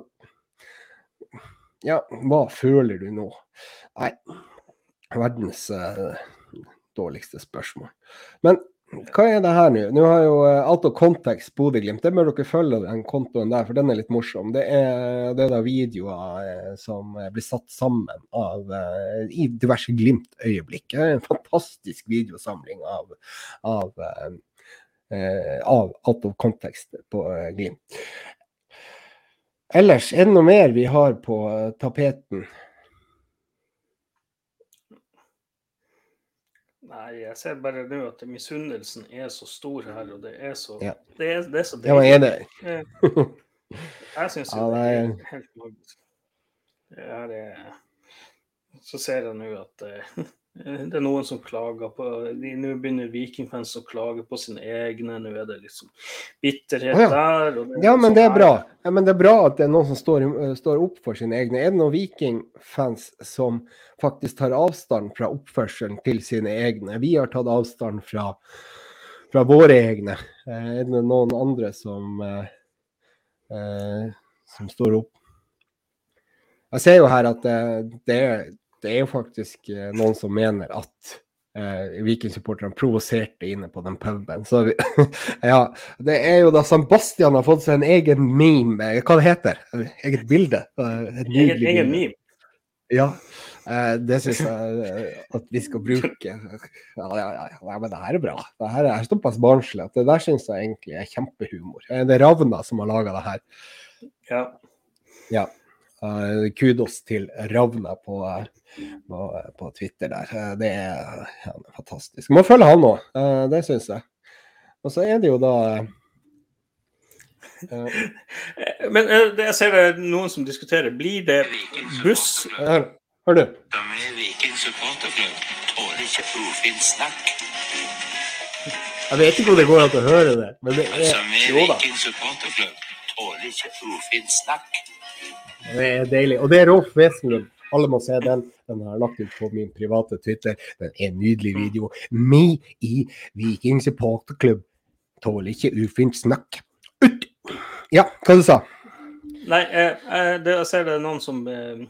ja, hva føler du nå? Nei, verdens eh, dårligste spørsmål. Men hva er det her nå? Nå har jo alt og kontekst Bodø-Glimt, det bør dere følge den kontoen der, for den er litt morsom. Det er, det er da videoer eh, som eh, blir satt sammen av eh, i diverse Glimt-øyeblikk. En fantastisk videosamling av, av, eh, eh, av alt og Context på eh, Glimt. Ellers, er det noe mer vi har på eh, tapeten? Nei, jeg ser bare nå at misunnelsen er så stor her, og det er så Ja. Det er, det er så Ja, men er det Jeg syns jo det er er- helt magisk. Det er Så ser jeg nå at eh, det er noen som klager på Nå begynner vikingfans å klage på sine egne. Nå er det liksom bitterhet Å, ja. der. Ja, men det er bra. Ja, men det er bra at det er noen som står, står opp for sine egne. Er det noen Viking-fans som faktisk tar avstand fra oppførselen til sine egne? Vi har tatt avstand fra, fra våre egne. Eh, Er det noen andre som, eh, eh, som står opp? Jeg ser jo her at det, det, er, det er jo faktisk eh, noen som mener at eh, Viking-supporterne provoserte inne på den puben. Så vi, ja, det er jo da Sebastian har fått seg en egen meme, eh, hva det heter Eget bilde. Eget, Et Egen, meme. Ja, eh, det syns jeg eh, at vi skal bruke. Ja, ja, ja, ja, men det her er bra. Det her er såpass barnslig at det der syns jeg egentlig er kjempehumor. Eh, Det er Ravna som har laga det her. Ja. Eh, kudos til Ravna på, eh, på, på Twitter der. Eh, det er, ja, det er fantastisk. Må følge han òg, det syns jeg. Og så er det jo da eh, Eh, Men eh, det- jeg ser det er noen som diskuterer. Blir det buss Hør, hør du. Jeg vet ikke om det går an å høre det, men det er Jo da. Det er deilig. Og det er Rolf Wesenlund. Alle må se den. Den har jeg lagt ut på min private Twitter. Den er en nydelig video. Me i Viking supporterklubb tåler ikke ufint snakk. Ut! Ja, hva du sa Nei, eh, eh, det, jeg ser det er noen som eh,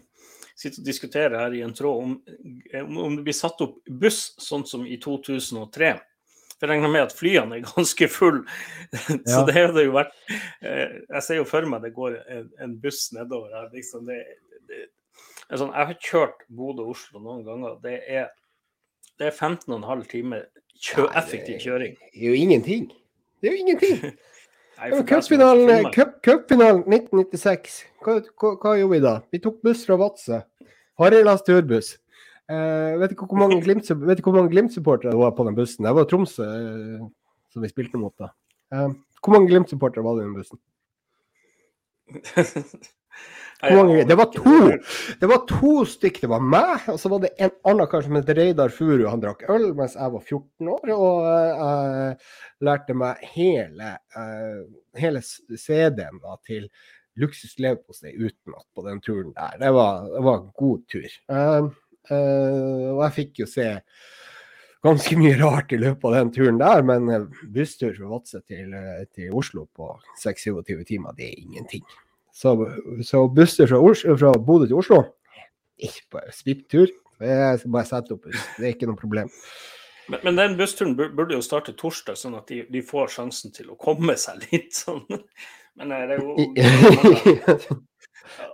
sitter og diskuterer her i en tråd eh, om, om det blir satt opp buss sånn som i 2003. Jeg regner med at flyene er ganske full. Så Ja. det har det jo vært eh, Jeg ser jo for meg det går en, en buss nedover her. Liksom det, det, det sånn, jeg har kjørt Bodø-Oslo noen ganger. Det er, det er 15,5 timer kjø, effektiv kjøring. Det er jo ingenting. Det er jo ingenting. Det Cupfinalen cup, cup, 1996. Hva, hva, hva gjorde vi da? Vi tok buss fra Vadsø. Harrilas turbuss. Eh, vet du hvor mange Glimt- Glimt-supportere det var på den bussen? Det var Tromsø. uh, som vi spilte mot da. Uh, hvor mange Glimt-supportere var det i den bussen? Mange? Det var to! Det var to stykk. Det var meg, og så var det en annen kar som het Reidar Furu. Han drakk øl mens jeg var 14 år, og uh, lærte meg hele, uh, hele CD-en da, til Luksus leverpostei utenat på den turen der. Det var, det var en god tur. Uh, og jeg fikk jo se ganske mye rart i løpet av den turen der, men busstur fra Vadsø til, til Oslo på 26 timer, det er ingenting. Så, så busstur fra, Oslo, fra Bodø til Oslo ikke bare svipptur. Jeg skal bare sette opp buss. Det er ikke noe problem. Men, men, den bussturen burde jo starte torsdag, sånn at de, de, får sjansen til å komme seg litt sånn. Men det er jo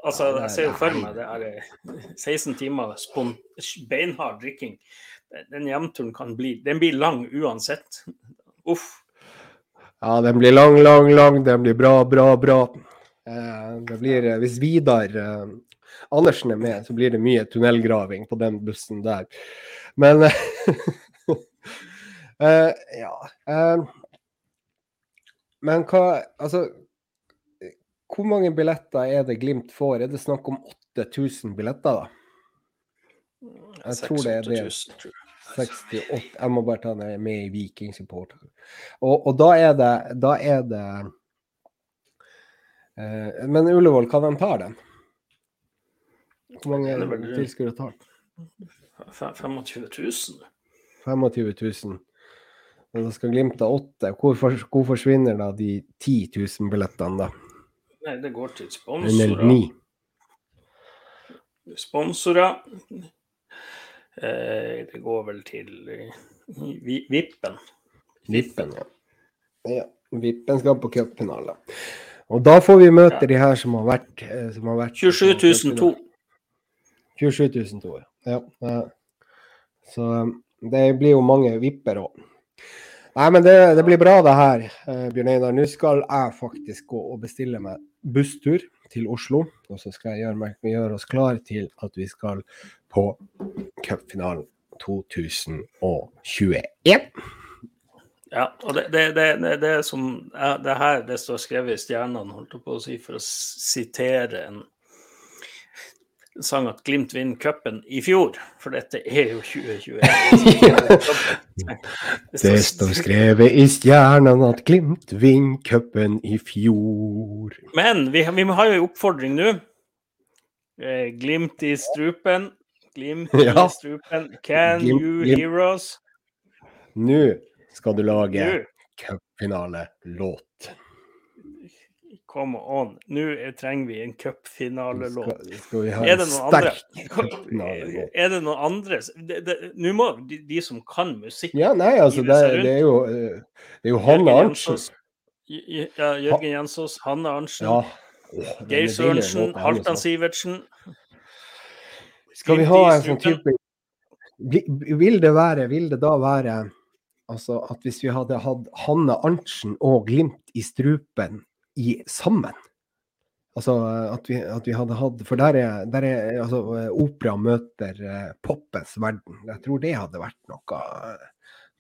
Altså, jeg ser jo for meg det er 16 timer beinhard drikking. Den hjemturen kan bli Den blir lang uansett. Uff. Ja, den blir lang, lang, lang. Den blir bra, bra, bra. Eh, det blir, eh, hvis Vidar eh, Andersen er med, så blir det mye tunnelgraving på den bussen der. Men Ja. Men hva Altså, hvor mange billetter er det Glimt får? Er det snakk om 8000 billetter, da? Jeg tror det er det. 68 Jeg må bare ta den med i Viking Support. Og, og da er det, da er det Eh, men Ullevål, hva de tar den? Hvor mange tilskuere tar den? 25 000. 25 000. Og da skal Glimt ha åtte. Hvor, for, hvor, forsvinner da de 10 000 billettene, da? Nei, det går til sponsorer. Sponsorer. Eh, det går vel til eh, Vippen. Vippen, ja. ja. Vippen skal på cupfinale. Og da får vi møte ja. de her som har vært, eh, som har vært 27 002. 27 002, ja. ja. Så um, det blir jo mange vipper òg. Nei, men det, det, blir bra, det her, eh, Bjørn Einar. Nå skal jeg faktisk gå og bestille meg busstur til Oslo. Og så skal jeg gjøre, meg, gjøre oss klar til at vi skal på cupfinalen 2021. Ja, og det, det, det, det, som det her det står skrevet i stjernene, holdt jeg på å si, for å sitere en sang at Glimt vinner cupen i fjor, for dette er jo 2021. det står skrevet i stjernene at Glimt vinner cupen i fjor. Men vi, vi har jo en oppfordring nå. Eh, glimt i strupen. Glimt i ja. strupen. Can glimt, you hear us? Nå skal du lage cupfinalelåt. Come on. Nå trenger vi en cupfinalelåt. Skal, skal vi ha en sterk cupfinalelåt? Er det noen andre Nå må de, de, som kan musikk Ja, nei, altså, det, det, er jo, eh, det er jo Hanne Arntzen. Ja, Jørgen Jensås, Hanne Arntzen, ja. Geir Sørensen, Halvdan Sivertsen. Skal vi ha en sånn type Vil det være, vil det da være Altså at hvis vi hadde hatt Hanne Arntzen og Glimt i strupen i sammen Altså at vi, at vi hadde hatt For der er, der er altså, opera møter poppens verden. Jeg tror det hadde vært noe uh,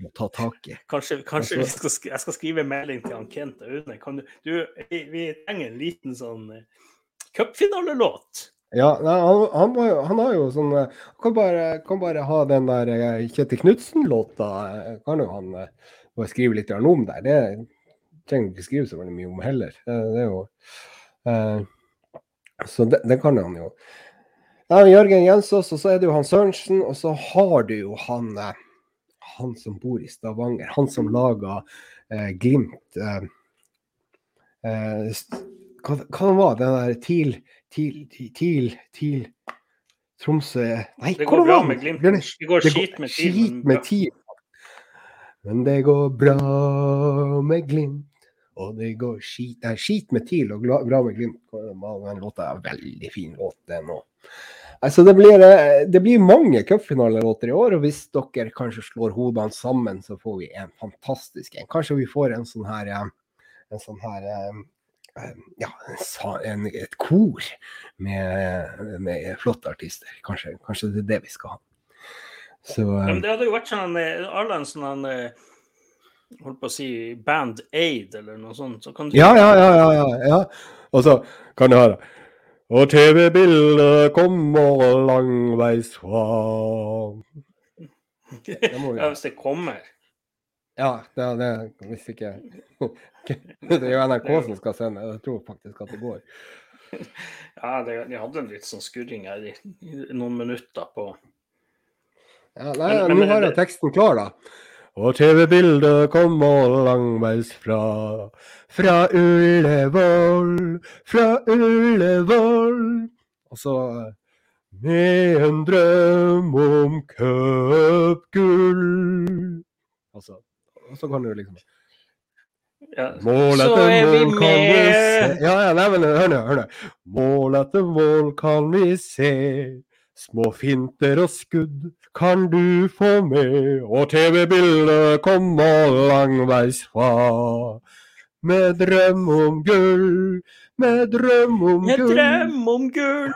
å ta tak i. Kanskje, kanskje altså, skal, jeg skal skrive en melding til han Kent Aune. Du, du, vi, vi trenger en liten sånn uh, cupfinalelåt. Ja, nei, han, han, han, har jo sånn eh, kan bare, kan bare ha den der eh, Kjetil Knutsen-låta. Eh, kan jo han bare skrive litt om der. Det trenger ikke skrive så veldig mye om heller. Det, er jo uh, Så det, det, kan han jo. Ja, Jørgen Jensås, og så er det jo han Sørensen, og så har du jo han han som bor i Stavanger. Han som laga eh, Glimt Eh, hva, hva var det der TIL TIL, TIL, TIL Tromsø Nei, det går bra med Glimt. Det går. Skit med TIL. Men det går bra med Glimt. Og det går skit Nei, skit med TIL og bra med Glimt. Den låta er en veldig fin låt, den òg. Altså, det, blir, eh, det blir mange cupfinalelåter i år, og hvis dere kanskje slår hodene sammen, så får vi en fantastisk en. Kanskje vi får en sånn her, eh, en sånn her eh, ja, en, et kor med, med, flotte artister. Kanskje, kanskje, det er det vi skal ha. Så, ja, det hadde jo vært sånn Arland sånn holdt på å si Band Aid eller noe sånt, så kan du Ja, ja, ja, ja, ja, ja. Og så kan du høre Og TV-bildet kommer langveis fra Ja, hvis det kommer. Ja, det det hvis ikke Det er jo NRK som skal sende. Jeg tror faktisk at det går. Ja, det, de hadde en litt sånn skurring her i, i noen minutter på Ja, nei, Men- men- nå har jeg teksten klar, da. Og TV-bildet kommer langveis fra, fra Ullevål, fra Ullevål. Og så med en drøm om cupgull. Altså, og så kan du liksom ja. Mål Så etter er vi mål kan vi se. Ja, ja, nei, men hør nå, hør nå. Mål etter mål kan vi se. Små finter og skudd kan du få med. Og TV-bildet kommer langveis fra. Med drøm om gull, med drøm om Med gull. drøm om gull!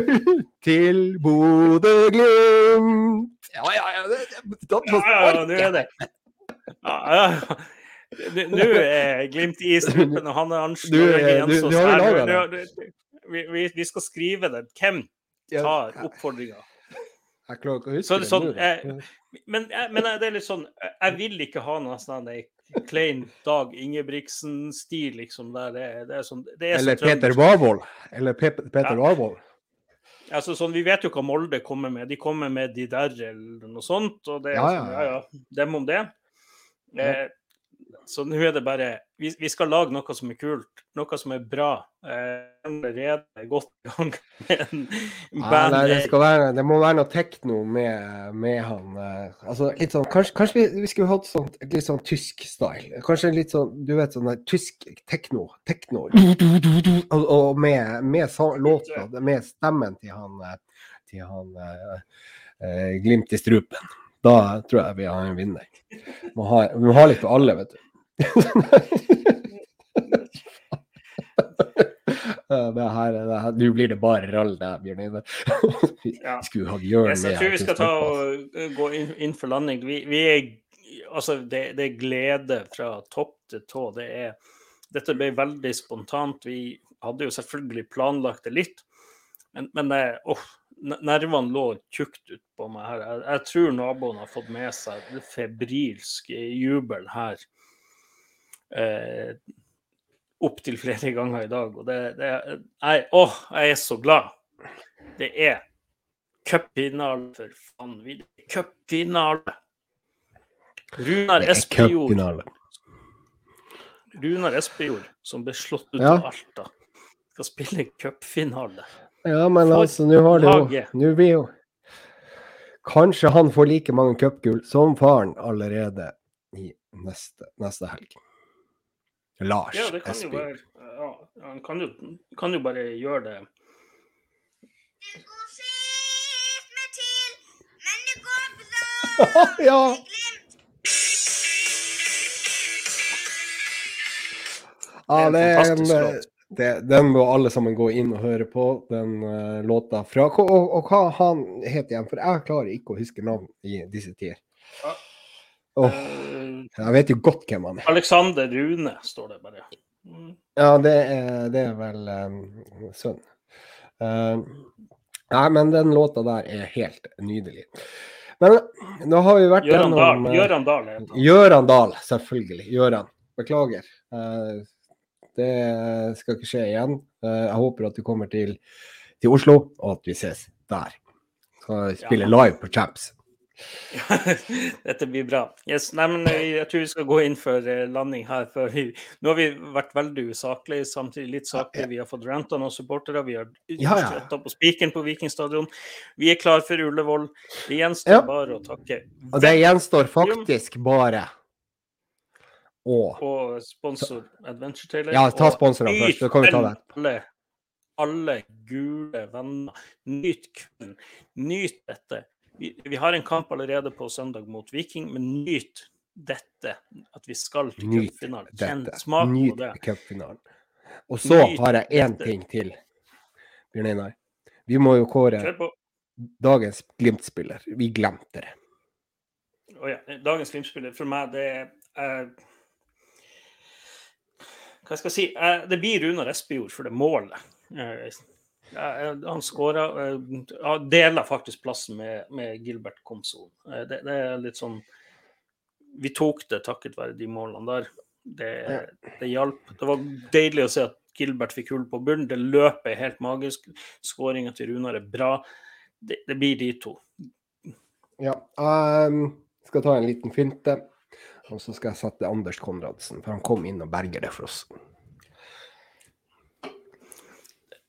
Til Bodø-Glimt. Ja, ja, ja. Det, det, det, Ja, ja, nå er det ja, ja. Nå- er Glimt i strupen, og han er anslått igjen så vi, vi skal skrive det. Hvem tar oppfordringa? Jeg klarer ikke å huske Så det sånn, jeg, eh, Men, jeg- men det er litt sånn Jeg vil ikke ha noe sånn ei klein Dag Ingebrigtsen-stil, liksom. Der det, det er sånn det er Eller Eller Peter. Warvold. Eller Pe Peter Ja. Warvold. Altså, sånn, vi vet jo hva Molde kommer med. De kommer med de der eller noe sånt. Og det er Ja, sånn, ja, ja, ja, dem om det. Eh, så nå er det bare vi, vi skal lage noe som er kult, noe som er bra. Eh, allerede godt i gang med en band. Ja, det, være, det må være noe tekno med, med han. eh, Altså, litt sånn, kanskje, kanskje vi, vi skulle hatt sånt, litt sånn tysk style. Kanskje litt sånn, du vet, sånn der tysk tekno. tekno. Og, og med, med låta, med stemmen til han, eh, til han eh, eh, Glimt i strupen. Da tror jeg vi har en vinner. Må ha, vi må ha litt for alle, vet du. Ja, det her, det her, Nå blir det bare rall der, Bjørn Einar. Skulle hatt Jørn jeg tror vi skal ta og uh, gå inn, inn for landing. Vi, vi er Altså, det, det er glede fra topp til tå. Det er Dette ble veldig spontant. Vi hadde jo selvfølgelig planlagt det litt, men, men det, åh, nervene lå tjukt utpå meg her. Jeg, jeg tror naboen har fått med seg febrilsk jubel her. Eh, Opptil flere ganger i dag. Og det, det jeg, Åh, jeg er så glad. Det er cupfinale, for faen. Vi Cupfinale! Runar Espejord. Runar Espejord, som ble slått ut Ja. av Alta, skal spille cupfinale. Ja, men For altså, nå har det jo. Nå blir jo Kanskje han får like mange cupgull som faren allerede i neste, neste helg. Lars Ja, det kan jo bare, være ja, Han kan jo, kan jo bare gjøre det. Det går til, men det går bra. ja. Ja, Det er en det, den må alle sammen gå inn og høre på, den uh, låta fra og, og, og hva han het igjen, for jeg klarer ikke å huske navn i disse tider. Ja. Åh, Eh, jeg vet jo godt hvem han er. Alexander Rune, står det bare. Mm. Ja, det er, det er vel um, sønn. Uh, nei, men den låta der er helt nydelig. Men nå har vi vært Gjøran gjennom Dahl. Gjøran Dahl heter. Gjøran Dahl, selvfølgelig. Gjøran. Beklager. Uh, det skal ikke skje igjen. Uh, jeg håper at du kommer til, til Oslo, og at vi ses der. Skal spille live på Champs. Dette blir bra. Yes, nei, men jeg, jeg tror vi skal gå inn for eh, landing her. For vi, nå har vi vært veldig usaklige, samtidig litt saklige. Vi har fått ranta noen supportere. Vi har Ja, på spikeren på Vikingstadion. Vi er klar for Ullevål. Det gjenstår Ja. bare å takke Og det gjenstår faktisk bare å og sponsor Adventure Taylor. Ja, ta sponsorene først, så kan vi ta det. Alle gule venner. Nyt kvelden. Nyt dette. Vi, vi har en kamp allerede på søndag mot Viking, men nyt dette. At vi skal til Nyt cupfinalen. Kjenn smak smak på Nyt det. cupfinalen. Og så Nyt har jeg én ting til, Bjørn Einar. Vi må jo kåre dagens Glimt-spiller. Vi glemte det. Å ja. Dagens Glimt-spiller for meg, det er uh, Hva skal jeg si? Eh, det blir Runar Espejord for det målet. Eh, han skåra ja, Deler faktisk plassen med, med Gilbert Komson. Eh, det, det er litt sånn Vi tok det takket være de målene der. Det, det hjalp. Det var deilig å se at Gilbert fikk hull på bunnen. Det løpet er helt magisk. Skåringa til Runar er bra. Det, det blir de to. Ja. Um, skal ta en liten finte. Og så skal jeg sette Anders Konradsen, for han kom inn og berger det for oss.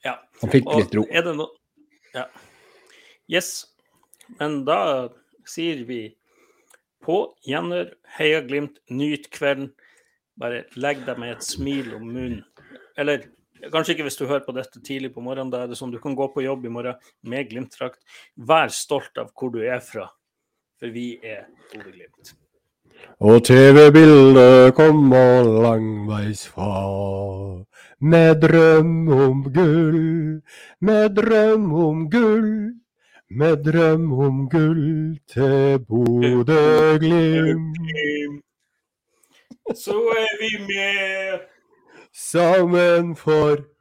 Ja. Han fikk Og litt ro. Er det no ja. Yes. Men da sier vi på gjenhør, heia Glimt, nyt kvelden. Bare legg deg med et smil om munnen. Eller kanskje ikke hvis du hører på dette tidlig på morgenen. Da er det sånn du kan gå på jobb i morgen med Glimt-drakt. Vær stolt av hvor du er fra, for vi er Bodø-Glimt. Og TV-bildet kommer langveisfra. Med drøm om gull, med drøm om gull. Med drøm om gull til Bodø-Glimt. Så er vi med! Sammen for